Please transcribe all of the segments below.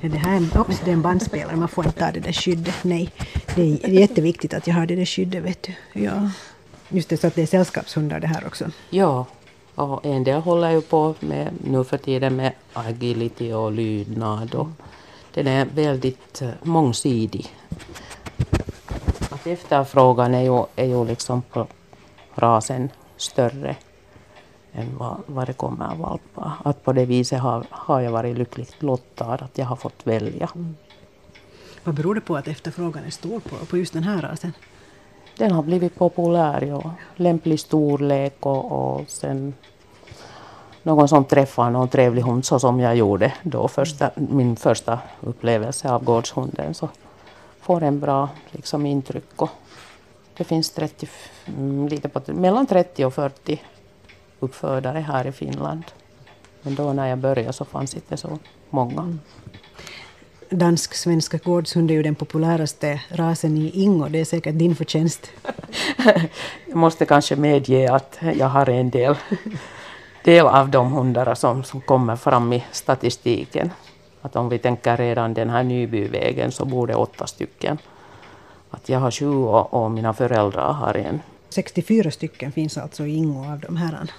Ja, det här är oops, det är en bandspelare, man får inte ta det där skyddet. Nej, det är jätteviktigt att jag har det där skyddet, vet du. Ja. Just det, så att det är sällskapshundar det här också. Ja, och en del håller ju på med nu för tiden med agility och lydnad. Och den är väldigt eh, mångsidig. Att efterfrågan är ju, är ju liksom på rasen större än vad, vad det kommer valpar. Att på det viset har, har jag varit lyckligt lottad att jag har fått välja. Vad beror det på att efterfrågan är stor på, på just den här rasen? Den har blivit populär, ja. Lämplig storlek och, och sen någon som träffar någon trevlig hund så som jag gjorde då första, min första upplevelse av gårdshunden så får en bra liksom, intryck. Och det finns 30, mm, lite på, mellan 30 och 40 uppfödare här i Finland. Men då när jag började så fanns inte så många. Dansk-svenska gårdshund är ju den populäraste rasen i Ingo. Det är säkert din förtjänst. jag måste kanske medge att jag har en del, del av de hundar som, som kommer fram i statistiken. Att om vi tänker redan den här Nybyvägen så bor det åtta stycken. Att jag har sju och, och mina föräldrar har en. 64 stycken finns alltså i Ingo av de här.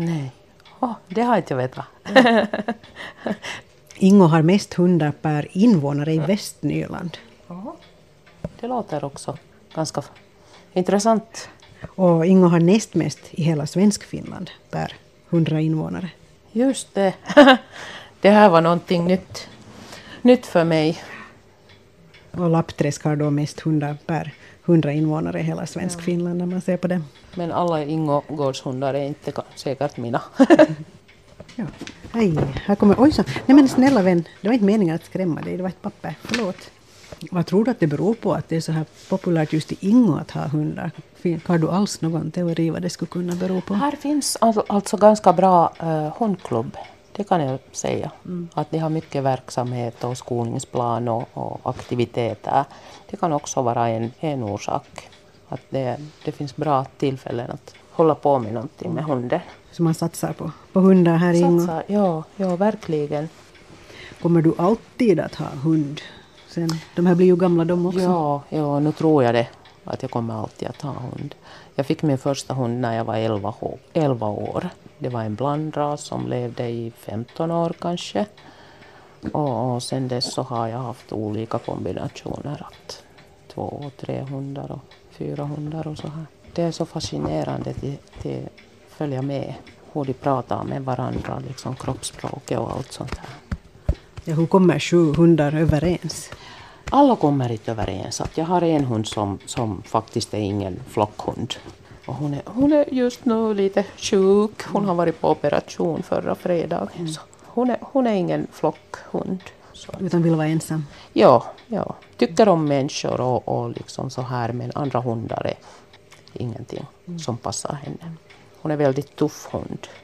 Nej, oh, det har inte jag vetat. Ingo har mest hundar per invånare i Västnyland. Det låter också ganska intressant. Och Ingo har näst mest i hela Svenskfinland per 100 invånare. Just det. Det här var någonting nytt, nytt för mig. Och Lappträsk har då mest hundar per 100 invånare i hela Svenskfinland när man ser på det. Men alla Ingågårdshundar är inte säkert mina. ja. Aj, här kommer... Oj så. Nej men snälla vän, det var inte meningen att skrämma dig, det var ett papper. Förlåt. Vad tror du att det beror på att det är så här populärt just i Ingo att ha hundar? Har du alls någon teori vad det skulle kunna bero på? Här finns alltså ganska bra uh, hundklubb. Det kan jag säga. Mm. Att de har mycket verksamhet och skolningsplan och, och, aktiviteter. Det kan också vara en, en orsak. Att det, det finns bra tillfällen att hålla på med någonting med hunden. Så man satsar på, på hundar här i? Ja, ja, verkligen. Kommer du alltid att ha hund? Sen, de här blir ju gamla de också. Ja, ja, nu tror jag det. Att jag kommer alltid att ha hund. Jag fick min första hund när jag var 11, 11 år. Det var en blandras som levde i 15 år kanske. Och, och sen dess så har jag haft olika kombinationer. Att två, tre hundar och fyra hundar och så här. Det är så fascinerande att följa med hur de pratar med varandra, liksom kroppsspråket och allt sånt här. Ja, hur kommer sju hundar överens? Alla kommer inte överens. Att jag har en hund som, som faktiskt är ingen flockhund. Och hon, är, hon är just nu lite sjuk. Hon har varit på operation förra fredagen. Mm. Så hon, är, hon är ingen flockhund. Så. Utan vill vara ensam? Ja, ja. tycker om människor och, och liksom så här men andra hundar är ingenting mm. som passar henne. Hon är väldigt tuff hund.